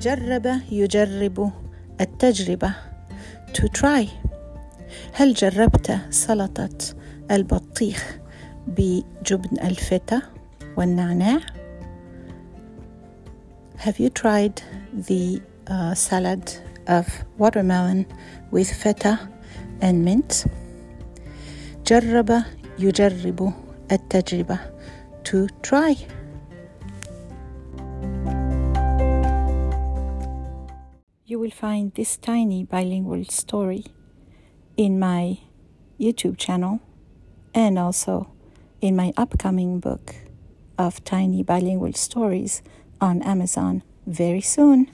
جرب يجرب التجربة. To try. هل جربت سلطة البطيخ بجبن الفتا والنعناع؟ Have you tried the uh, salad of watermelon with feta and mint? جرب يجرب التجربة. To try. You will find this tiny bilingual story in my YouTube channel and also in my upcoming book of tiny bilingual stories on Amazon very soon.